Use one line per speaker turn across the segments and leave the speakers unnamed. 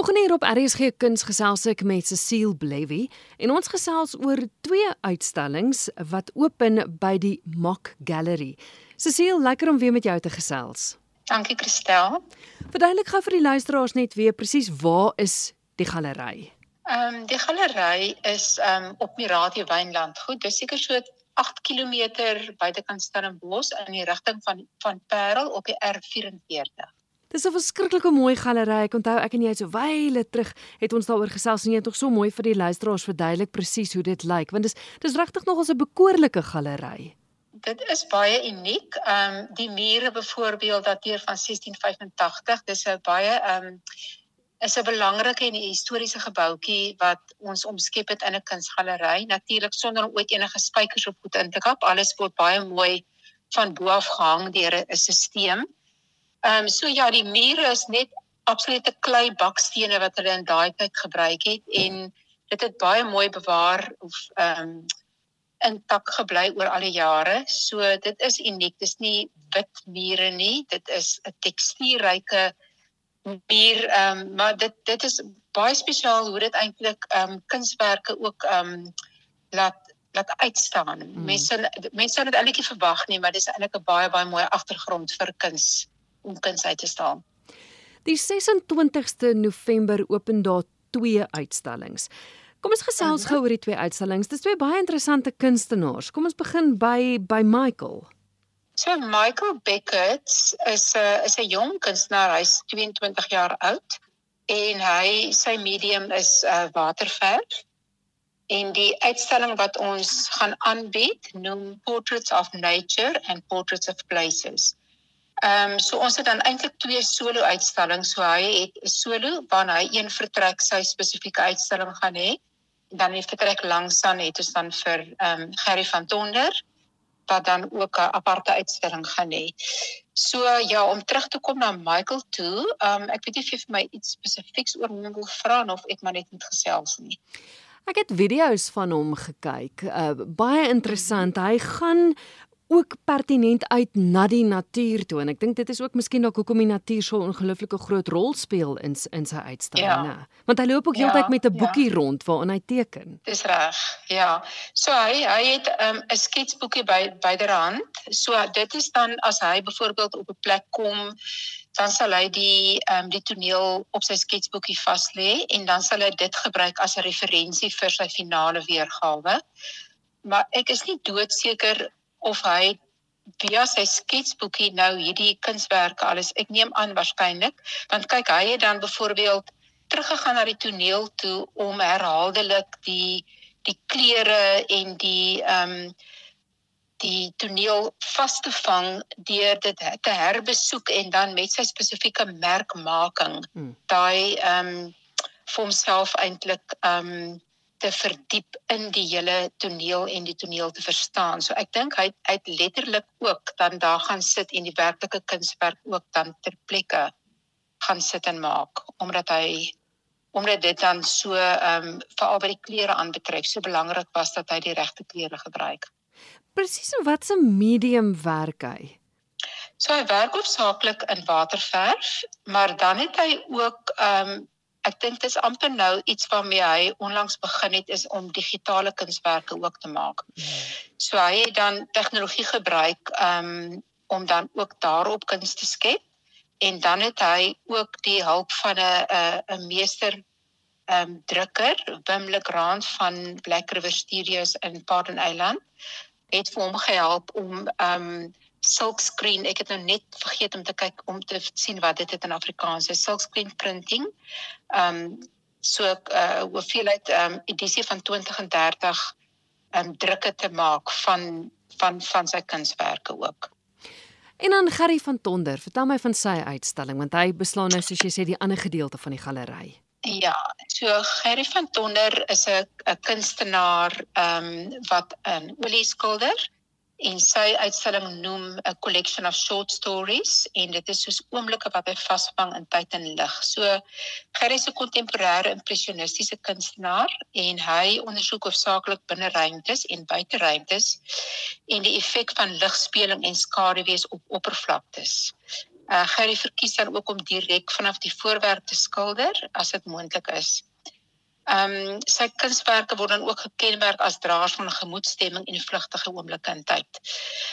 Volgende hier op RSG Kuns gesels ek met Cecile Blevy en ons gesels oor twee uitstallings wat open by die Mock Gallery. Cecile, lekker om weer met jou te gesels.
Dankie Christel.
Verduidelik gou vir die luisteraars net weer presies waar is die galery?
Ehm um, die galery is ehm um, op Mirati Wynland. Goed, dis seker so 8 km buitekant Stellenbosch in die rigting van van Parel op die R44.
Dis 'n verskriklike mooi galery. Ek onthou ek en jy so wyle terug het ons daaroor gesels en jy het tog so mooi vir die luisteraars verduidelik presies hoe dit lyk want dis dis regtig nog 'n bekoorlike galery.
Dit is baie uniek. Ehm um, die mure byvoorbeeld dateer van 1685. Dis 'n baie ehm um, is 'n belangrike en historiese gebouetjie wat ons omskep het in 'n kunsgalery. Natuurlik sonder om ooit enige spykers op voet in te kap. Alles word baie mooi van bo af gehang deur 'n stelsel. Ehm um, so ja, die mure is net absolute klei bakstene wat hulle in daai tyd gebruik het en dit het baie mooi bewaar of ehm um, intak gebly oor al die jare. So dit is uniek. Dis nie wit mure nie. Dit is 'n tekstuurryke muur ehm um, maar dit dit is baie spesiaal hoe dit eintlik ehm um, kunswerke ook ehm um, laat laat uitstaan. Hmm. Mense mense sou dit eintlik nie verwag nie, maar dis eintlik 'n baie baie mooi agtergrond vir kuns om kuns uit te staan.
Die 26ste November open daar twee uitstallings. Kom ons gesels gou oor die twee uitstallings. Dis twee baie interessante kunstenaars. Kom ons begin by by Michael.
So Michael Beckett is 'n is 'n jong kunstenaar. Hy's 22 jaar oud en hy sy medium is uh, waterverf. En die uitstalling wat ons gaan aanbied, noem Portraits of Nature and Portraits of Places. Ehm um, so ons het dan eintlik twee solo uitstallings. So hy het 'n solo waarna hy een vertrek sy spesifieke uitstalling gaan hê. Dan die vertrek langs dan het ons dan vir ehm um, Gerry van Tonder wat dan ook 'n aparte uitstalling gaan hê. So ja, om terug te kom na Michael toe, ehm um, ek weet nie of jy vir my iets spesifieks oor hom wil vra of ek maar net moet gesels nie.
Ek het video's van hom gekyk. Uh baie interessant. Hy gaan ook pertinent uit na die natuur toe en ek dink dit is ook miskien dalk hoekom die natuur so 'n ongelooflike groot rol speel in in sy uitstalling, ja. Want hy loop ook ja, heeltyd met 'n boekie ja. rond waarin hy teken.
Dis reg. Ja. So hy hy het ehm, 'n um, sketsboekie by byderhand. So dit is dan as hy byvoorbeeld op 'n plek kom dan sal hy die ehm um, die toneel op sy sketsboekie vas lê en dan sal hy dit gebruik as 'n referensie vir sy finale weergawe. Maar ek is nie doodseker of hy via sy sketsboekie nou hierdie kunswerke alles ek neem aan waarskynlik want kyk hy het dan byvoorbeeld teruggegaan na die toneel toe om herhaaldelik die die kleure en die ehm um, die toneel vas te vang deur dit te herbesoek en dan met sy spesifieke merkmaking hmm. daai ehm um, vir homself eintlik ehm um, te verdiep in die hele toneel en die toneel te verstaan. So ek dink hy hy het letterlik ook dan daar gaan sit en die werklike kunswerk ook dan ter plekke gaan sit en maak omdat hy omdat dit dan so ehm um, veral by die kleure aanbetref so belangrik was dat hy die regte kleure gebruik.
Presies so wat 'n medium werk hy.
So hy werk hoofsaaklik in waterverf, maar dan het hy ook ehm um, ek dink dit is amper nou iets waarmee hy onlangs begin het is om digitale kunswerke ook te maak. Hmm. So hy het dan tegnologie gebruik um, om dan ook daarop kuns te skep en dan het hy ook die hulp van 'n 'n 'n meester um, drukker Wim Legrand van Black River Studios in Pardon Island het vir hom gehelp om um, silkscreen ek het nou net vergeet om te kyk om te sien wat dit het in Afrikaans is silkscreen printing. Ehm um, so 'n uh, hoeveelheid ehm um, edisie van 20 en 30 ehm um, drukke te maak van van van sy kunswerke ook.
En dan Gerry van Tonder, vertel my van sy uitstalling want hy beslaan nou soos jy sê die ander gedeelte van die galery.
Ja, so Gerry van Tonder is 'n 'n kunstenaar ehm um, wat 'n olie skilder en sy uitstalling noem 'n collection of short stories en dit is soos oomblikke wat hy vasvang in tyd en lig. So Gerry 'n kontemporêre impressionistiese kunstenaar en hy ondersoek hoofsaaklik binne ruimtes en buite ruimtes en die effek van ligspeling en skaduwees op oppervlaktes. Uh Gerry verkies dan ook om direk vanaf die voorwerp te skilder as dit moontlik is. Ehm um, sy kunswerke word dan ook gekenmerk as draers van gemoedstemming en vlugtige oomblikke in tyd.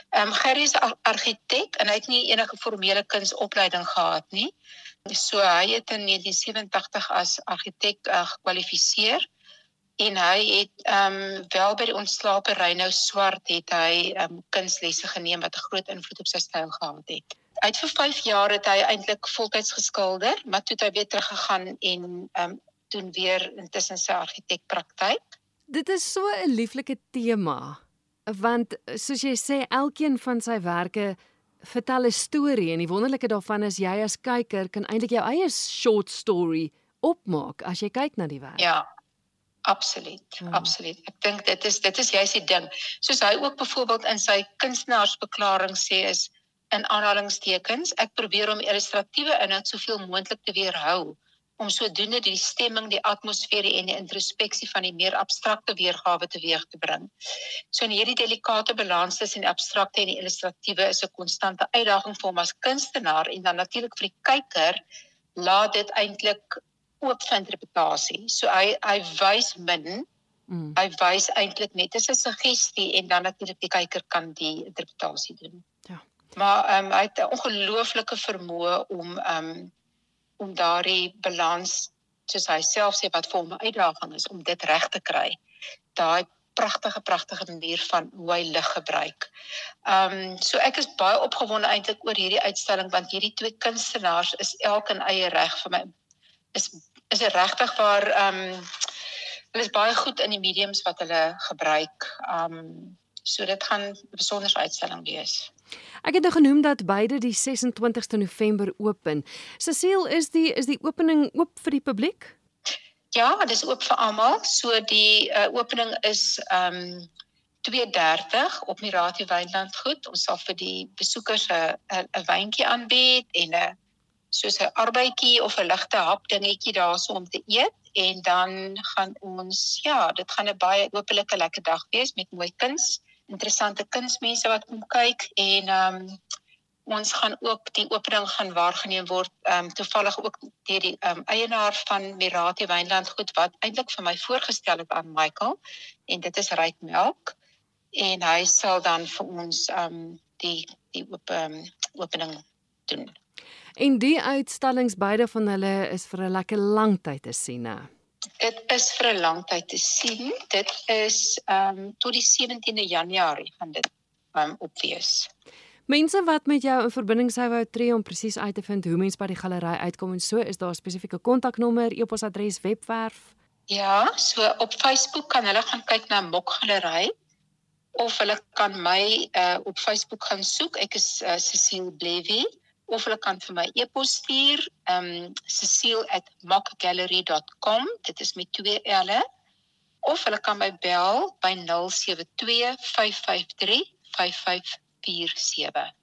Ehm um, Gerry is argitek en hy het nie enige formele kunsopleiding gehad nie. So hy het in 1987 as argitek uh, gekwalifiseer en hy het ehm um, wel by die ontslape Reynou Swart het hy ehm um, kunslesse geneem wat 'n groot invloed op sy styl gehad het. Uit vir 5 jaar het hy eintlik voltyds geskilder, maar toe het hy weer teruggegaan en ehm um, doen weer intussen sy argitekpraktyk.
Dit is so 'n lieflike tema want soos jy sê elkeen van sy werke vertel 'n storie en die wonderlike daarvan is jy as kyker kan eintlik jou eie short story opmaak as jy kyk na die werk.
Ja. Absoluut, ja. absoluut. Ek dink dit is dit is juist die ding. Soos hy ook byvoorbeeld in sy kunstenaarsverklaring sê is in aanhalingstekens, ek probeer om illustratiewe inhoud soveel moontlik te weerhou om sodoende die stemming, die atmosfeer en die introspeksie van die meer abstrakte weergawe teweeg te bring. So in hierdie delikate balans tussen die abstrakte en die illustratiewe is 'n konstante uitdaging vir hom as kunstenaar en dan natuurlik vir die kyker laat dit eintlik oop vir interpretasie. So hy hy wys min Mm. Hy wys eintlik net as 'n suggestie en dan natuurlik die kyker kan die interpretasie doen. Ja. Maar ehm um, hy het 'n ongelooflike vermoë om ehm um, om daardie balans soos hy self sê wat vir hom 'n uitdaging is om dit reg te kry. Daai pragtige pragtige manier van hoe hy lig gebruik. Ehm um, so ek is baie opgewonde eintlik oor hierdie uitstalling want hierdie twee kunstenaars is elk in eie reg vir my is is regtig waar ehm um, hulle is baie goed in die mediums wat hulle gebruik. Ehm um, so dit gaan 'n besondere uitstalling wees.
Ek het nou genoem dat beide die 26ste November open. Cecile, is die is die opening oop vir die publiek?
Ja, dit is oop vir almal. So die uh, opening is ehm um, 2:30 op Mirati Wynland goed. Ons sal vir die besoekers 'n 'n wyntjie aanbied en 'n soos 'n arbeidjie of 'n ligte hap dingetjie daarso om te eet en dan gaan ons ja, dit gaan 'n baie oopelike lekker dag wees met mooi kuns interessante kunsmense wat kom kyk en ehm um, ons gaan ook die opening gaan waargeneem word ehm um, toevallig ook deur die ehm um, eienaar van Mirati Wynland goed wat eintlik vir my voorgestel het aan Michael en dit is Ryk Melk en hy sal dan vir ons ehm um, die die op ehm um, opening doen.
En die uitstallings beide van hulle is vir 'n lekker lang tyd te sien, né?
Dit is vir 'n lang tyd te sien. Dit is ehm um, tot die 17de Januarie gaan dit ehm um, opwees.
Mense wat met jou in verbinding sou wou tree om presies uit te vind hoe mense by die galery uitkom en so is daar spesifieke kontaknommer, e-posadres, webwerf.
Ja, so op Facebook kan hulle gaan kyk na Mok Galery of hulle kan my uh, op Facebook gaan soek. Ek is uh, Cecile Blevy of hulle kan vir my e-pos stuur um cecile@mockgallery.com dit is met twee L'e of hulle kan my bel by 072 553 5547